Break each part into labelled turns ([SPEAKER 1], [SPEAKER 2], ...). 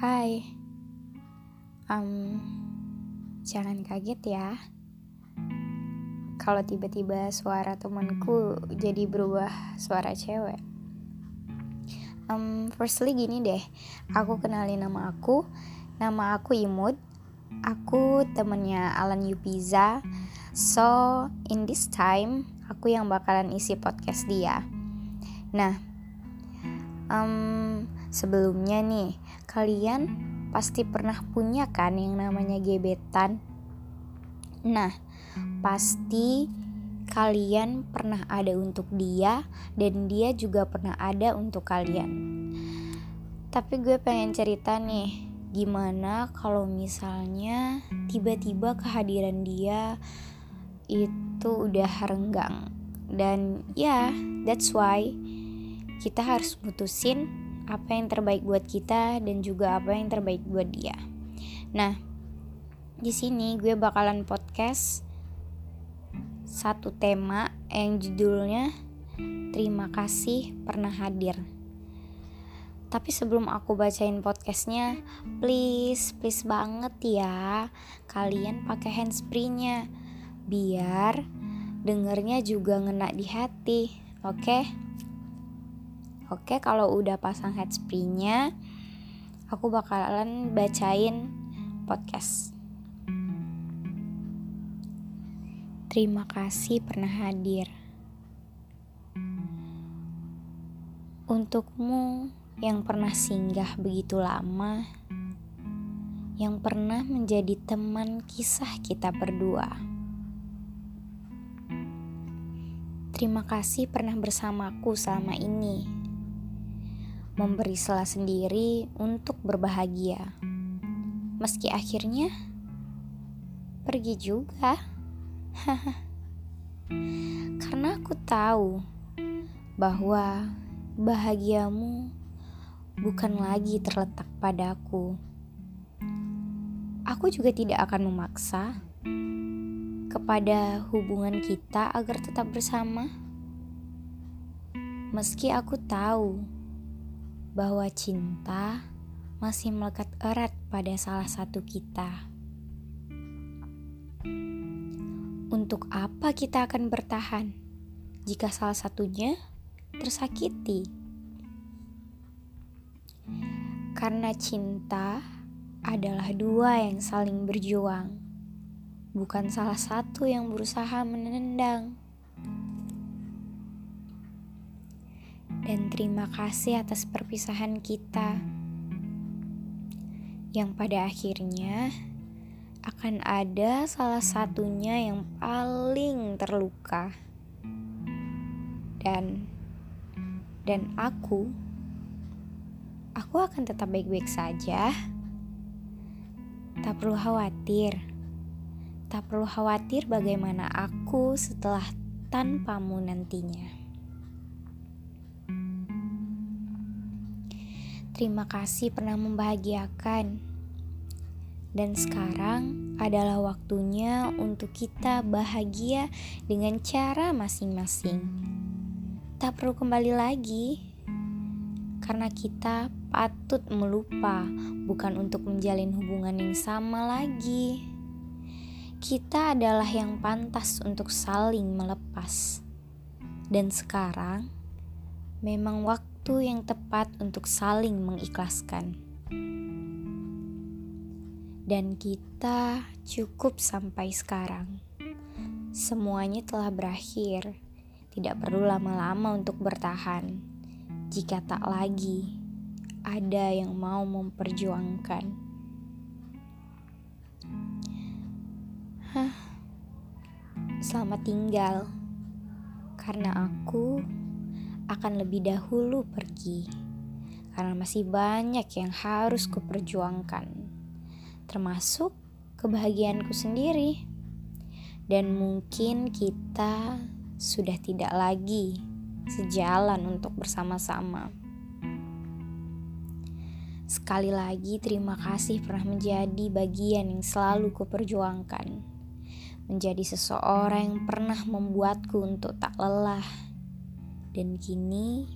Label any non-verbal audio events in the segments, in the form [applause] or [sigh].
[SPEAKER 1] Hai, um, jangan kaget ya. Kalau tiba-tiba suara temanku jadi berubah suara cewek. Um, firstly gini deh, aku kenalin nama aku. Nama aku Imut. Aku temennya Alan Yupiza. So, in this time, aku yang bakalan isi podcast dia. Nah, um, sebelumnya nih, kalian pasti pernah punya kan yang namanya gebetan? Nah, pasti kalian pernah ada untuk dia dan dia juga pernah ada untuk kalian. Tapi gue pengen cerita nih, gimana kalau misalnya tiba-tiba kehadiran dia itu udah renggang. Dan ya, yeah, that's why kita harus putusin apa yang terbaik buat kita dan juga apa yang terbaik buat dia. Nah, di sini gue bakalan podcast satu tema yang judulnya Terima kasih pernah hadir. Tapi sebelum aku bacain podcastnya, please, please banget ya, kalian pakai handspree-nya, biar dengernya juga ngena di hati, oke? Okay? Oke, kalau udah pasang handspree-nya, aku bakalan bacain podcast. Terima kasih pernah hadir. Untukmu yang pernah singgah begitu lama, yang pernah menjadi teman kisah kita berdua. Terima kasih pernah bersamaku selama ini, memberi sela sendiri untuk berbahagia, meski akhirnya pergi juga. [laughs] Karena aku tahu bahwa bahagiamu bukan lagi terletak padaku. Aku juga tidak akan memaksa kepada hubungan kita agar tetap bersama. Meski aku tahu bahwa cinta masih melekat erat pada salah satu kita. Untuk apa kita akan bertahan jika salah satunya tersakiti. Karena cinta adalah dua yang saling berjuang, bukan salah satu yang berusaha menendang. Dan terima kasih atas perpisahan kita, yang pada akhirnya akan ada salah satunya yang paling terluka dan dan aku aku akan tetap baik-baik saja. Tak perlu khawatir. Tak perlu khawatir bagaimana aku setelah tanpamu nantinya. Terima kasih pernah membahagiakan. Dan sekarang adalah waktunya untuk kita bahagia dengan cara masing-masing tak perlu kembali lagi karena kita patut melupa, bukan untuk menjalin hubungan yang sama lagi. Kita adalah yang pantas untuk saling melepas, dan sekarang memang waktu yang tepat untuk saling mengikhlaskan. Dan kita cukup sampai sekarang. Semuanya telah berakhir tidak perlu lama-lama untuk bertahan. Jika tak lagi ada yang mau memperjuangkan. Hah. Selamat tinggal. Karena aku akan lebih dahulu pergi. Karena masih banyak yang harus kuperjuangkan. Termasuk kebahagiaanku sendiri. Dan mungkin kita sudah tidak lagi sejalan untuk bersama-sama. Sekali lagi, terima kasih pernah menjadi bagian yang selalu kuperjuangkan. Menjadi seseorang yang pernah membuatku untuk tak lelah. Dan kini,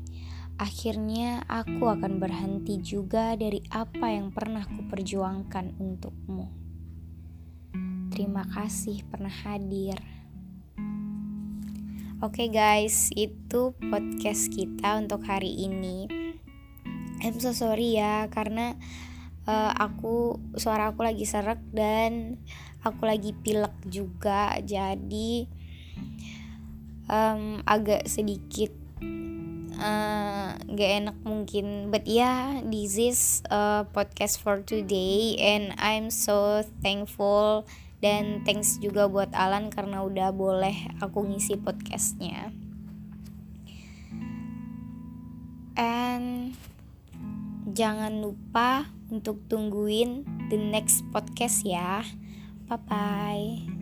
[SPEAKER 1] akhirnya aku akan berhenti juga dari apa yang pernah kuperjuangkan untukmu. Terima kasih pernah hadir. Oke okay guys, itu podcast kita untuk hari ini. I'm so sorry ya karena uh, aku suara aku lagi serak dan aku lagi pilek juga jadi um, agak sedikit uh, enak mungkin. But yeah this is a podcast for today and I'm so thankful dan thanks juga buat Alan karena udah boleh aku ngisi podcastnya. And jangan lupa untuk tungguin the next podcast ya. Bye bye